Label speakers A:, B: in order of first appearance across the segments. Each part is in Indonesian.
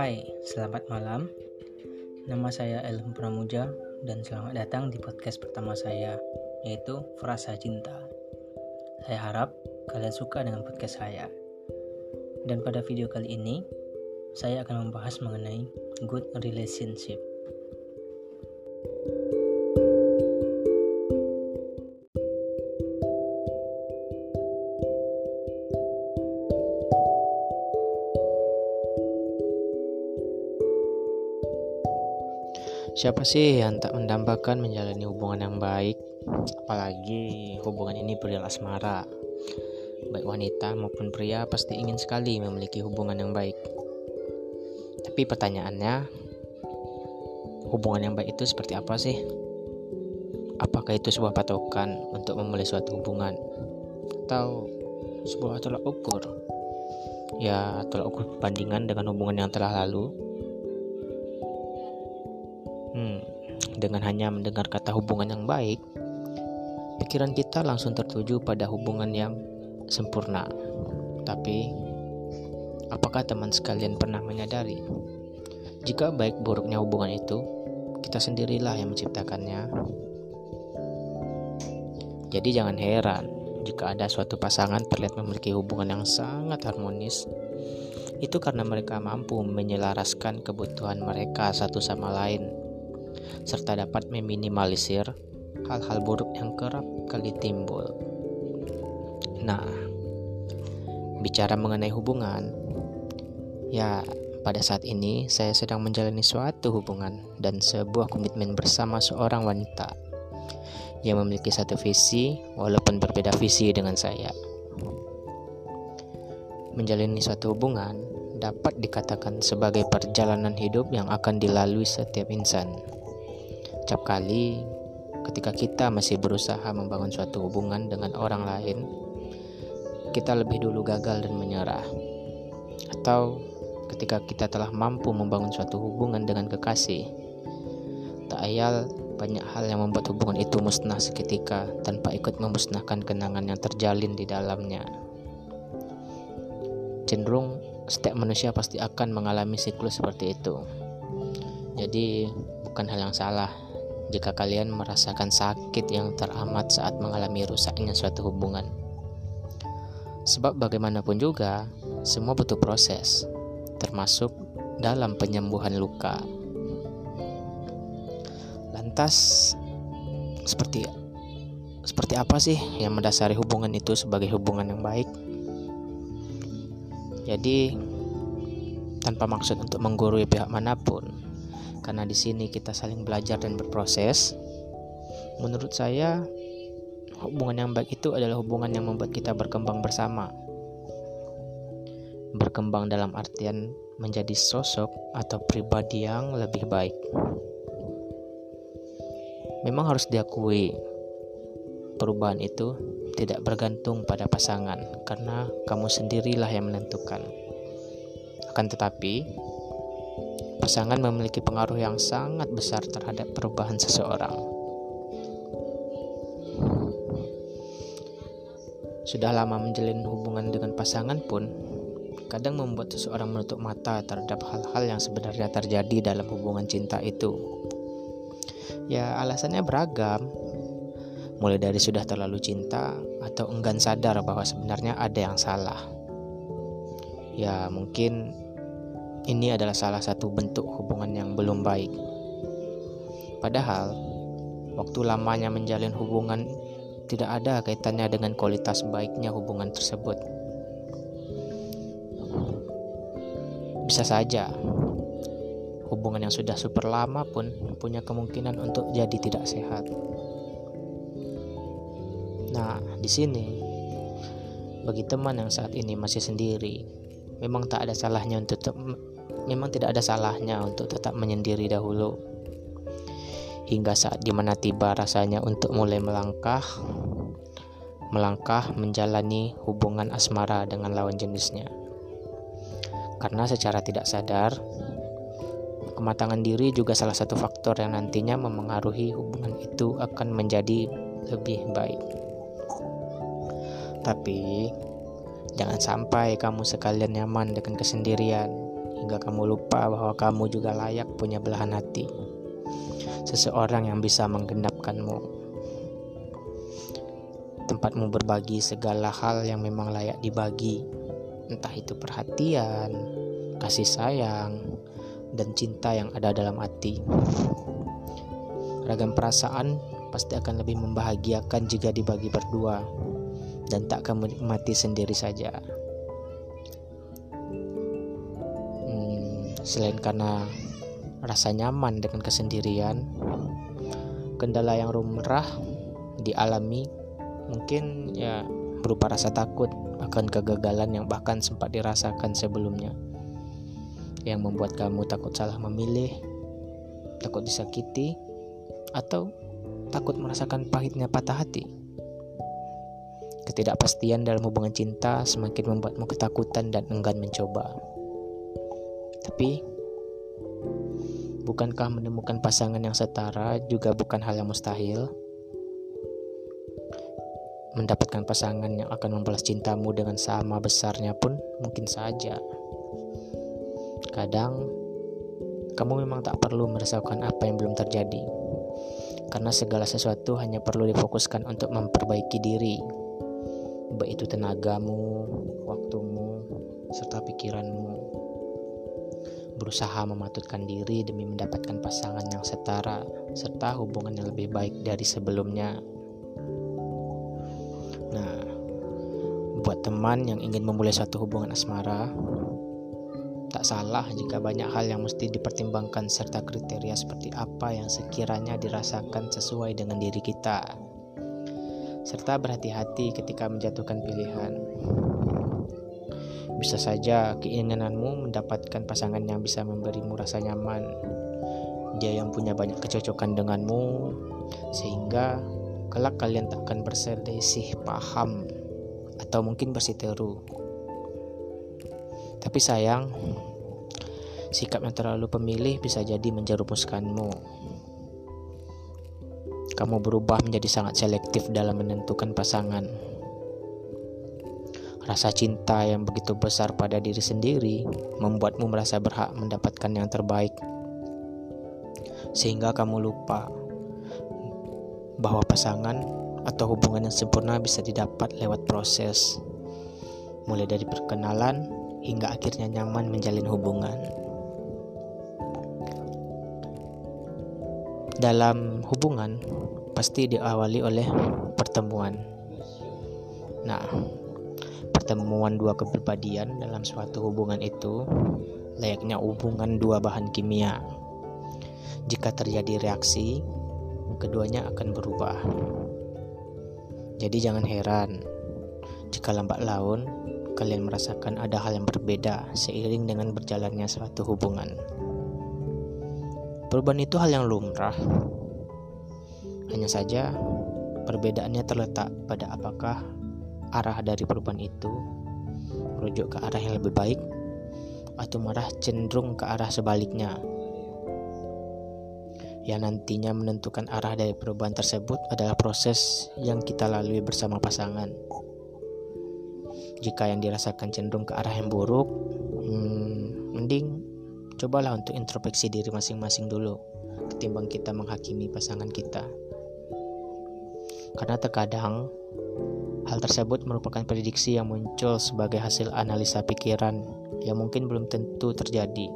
A: Hai, selamat malam. Nama saya Elham Pramuja dan selamat datang di podcast pertama saya, yaitu Frasa Cinta. Saya harap kalian suka dengan podcast saya. Dan pada video kali ini, saya akan membahas mengenai good relationship.
B: Siapa sih yang tak mendambakan menjalani hubungan yang baik, apalagi hubungan ini perihal asmara. Baik wanita maupun pria pasti ingin sekali memiliki hubungan yang baik. Tapi pertanyaannya, hubungan yang baik itu seperti apa sih? Apakah itu sebuah patokan untuk memulai suatu hubungan? Atau sebuah tolak ukur? Ya, tolak ukur perbandingan dengan hubungan yang telah lalu Hmm, dengan hanya mendengar kata hubungan yang baik, pikiran kita langsung tertuju pada hubungan yang sempurna. Tapi, apakah teman sekalian pernah menyadari jika baik buruknya hubungan itu, kita sendirilah yang menciptakannya? Jadi jangan heran jika ada suatu pasangan terlihat memiliki hubungan yang sangat harmonis. Itu karena mereka mampu menyelaraskan kebutuhan mereka satu sama lain serta dapat meminimalisir hal-hal buruk yang kerap kali timbul. Nah, bicara mengenai hubungan, ya pada saat ini saya sedang menjalani suatu hubungan dan sebuah komitmen bersama seorang wanita yang memiliki satu visi walaupun berbeda visi dengan saya. Menjalani suatu hubungan dapat dikatakan sebagai perjalanan hidup yang akan dilalui setiap insan. Setiap kali ketika kita masih berusaha membangun suatu hubungan dengan orang lain, kita lebih dulu gagal dan menyerah. Atau ketika kita telah mampu membangun suatu hubungan dengan kekasih, tak ayal banyak hal yang membuat hubungan itu musnah seketika tanpa ikut memusnahkan kenangan yang terjalin di dalamnya. Cenderung setiap manusia pasti akan mengalami siklus seperti itu. Jadi, bukan hal yang salah jika kalian merasakan sakit yang teramat saat mengalami rusaknya suatu hubungan. Sebab bagaimanapun juga, semua butuh proses, termasuk dalam penyembuhan luka. Lantas, seperti seperti apa sih yang mendasari hubungan itu sebagai hubungan yang baik? Jadi, tanpa maksud untuk menggurui pihak mana pun, karena di sini kita saling belajar dan berproses. Menurut saya, hubungan yang baik itu adalah hubungan yang membuat kita berkembang bersama. Berkembang dalam artian menjadi sosok atau pribadi yang lebih baik. Memang harus diakui, perubahan itu tidak bergantung pada pasangan, karena kamu sendirilah yang menentukan. Akan tetapi, pasangan memiliki pengaruh yang sangat besar terhadap perubahan seseorang. Sudah lama menjalin hubungan dengan pasangan pun, kadang membuat seseorang menutup mata terhadap hal-hal yang sebenarnya terjadi dalam hubungan cinta itu. Ya, alasannya beragam, mulai dari sudah terlalu cinta atau enggan sadar bahwa sebenarnya ada yang salah. Ya, mungkin ini adalah salah satu bentuk hubungan yang belum baik. Padahal, waktu lamanya menjalin hubungan tidak ada kaitannya dengan kualitas baiknya hubungan tersebut. Bisa saja, hubungan yang sudah super lama pun punya kemungkinan untuk jadi tidak sehat. Nah, di sini, bagi teman yang saat ini masih sendiri, memang tak ada salahnya untuk memang tidak ada salahnya untuk tetap menyendiri dahulu. Hingga saat di mana tiba rasanya untuk mulai melangkah melangkah menjalani hubungan asmara dengan lawan jenisnya. Karena secara tidak sadar kematangan diri juga salah satu faktor yang nantinya memengaruhi hubungan itu akan menjadi lebih baik. Tapi Jangan sampai kamu sekalian nyaman dengan kesendirian sehingga kamu lupa bahwa kamu juga layak punya belahan hati. Seseorang yang bisa menggenapkanmu. Tempatmu berbagi segala hal yang memang layak dibagi, entah itu perhatian, kasih sayang, dan cinta yang ada dalam hati. Ragam perasaan pasti akan lebih membahagiakan jika dibagi berdua dan tak kamu nikmati sendiri saja. Selain karena rasa nyaman dengan kesendirian, kendala yang lumrah dialami mungkin ya berupa rasa takut akan kegagalan yang bahkan sempat dirasakan sebelumnya yang membuat kamu takut salah memilih, takut disakiti, atau takut merasakan pahitnya patah hati. Ketidakpastian dalam hubungan cinta semakin membuatmu ketakutan dan enggan mencoba. Tapi, bukankah menemukan pasangan yang setara juga bukan hal yang mustahil? Mendapatkan pasangan yang akan membalas cintamu dengan sama besarnya pun mungkin saja. Kadang kamu memang tak perlu merasakan apa yang belum terjadi. Karena segala sesuatu hanya perlu difokuskan untuk memperbaiki diri. Baik itu tenagamu, waktumu, serta pikiranmu. Berusaha mematutkan diri demi mendapatkan pasangan yang setara serta hubungan yang lebih baik dari sebelumnya. Nah, buat teman yang ingin memulai suatu hubungan asmara, Tak salah jika banyak hal yang mesti dipertimbangkan serta kriteria seperti apa yang sekiranya dirasakan sesuai dengan diri kita. Serta berhati-hati ketika menjatuhkan pilihan. Bisa saja keinginanmu mendapatkan pasangan yang bisa memberimu rasa nyaman. Dia yang punya banyak kecocokan denganmu sehingga kelak kalian tak akan berselisih paham atau mungkin bersiteru tapi sayang, sikap yang terlalu pemilih bisa jadi menjerumuskanmu. Kamu berubah menjadi sangat selektif dalam menentukan pasangan. Rasa cinta yang begitu besar pada diri sendiri membuatmu merasa berhak mendapatkan yang terbaik. Sehingga kamu lupa bahwa pasangan atau hubungan yang sempurna bisa didapat lewat proses mulai dari perkenalan hingga akhirnya nyaman menjalin hubungan. Dalam hubungan pasti diawali oleh pertemuan. Nah, pertemuan dua kepribadian dalam suatu hubungan itu layaknya hubungan dua bahan kimia. Jika terjadi reaksi, keduanya akan berubah. Jadi jangan heran jika lambat laun kalian merasakan ada hal yang berbeda seiring dengan berjalannya suatu hubungan. Perubahan itu hal yang lumrah. Hanya saja perbedaannya terletak pada apakah arah dari perubahan itu merujuk ke arah yang lebih baik atau marah cenderung ke arah sebaliknya. Yang nantinya menentukan arah dari perubahan tersebut adalah proses yang kita lalui bersama pasangan. Jika yang dirasakan cenderung ke arah yang buruk, hmm, mending cobalah untuk introspeksi diri masing-masing dulu, ketimbang kita menghakimi pasangan kita. Karena terkadang hal tersebut merupakan prediksi yang muncul sebagai hasil analisa pikiran yang mungkin belum tentu terjadi,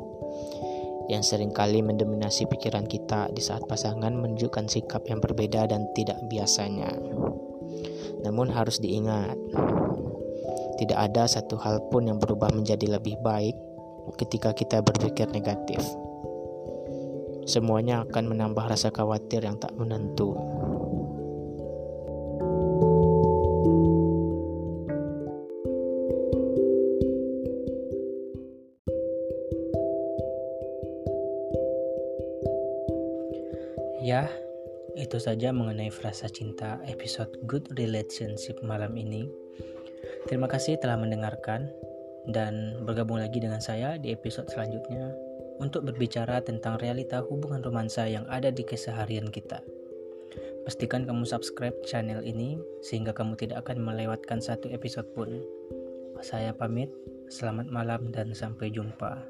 B: yang sering kali mendominasi pikiran kita di saat pasangan menunjukkan sikap yang berbeda dan tidak biasanya. Namun harus diingat, tidak ada satu hal pun yang berubah menjadi lebih baik ketika kita berpikir negatif. Semuanya akan menambah rasa khawatir yang tak menentu.
A: Ya, itu saja mengenai frasa cinta episode Good Relationship malam ini. Terima kasih telah mendengarkan dan bergabung lagi dengan saya di episode selanjutnya untuk berbicara tentang realita hubungan romansa yang ada di keseharian kita. Pastikan kamu subscribe channel ini sehingga kamu tidak akan melewatkan satu episode pun. Saya pamit, selamat malam dan sampai jumpa.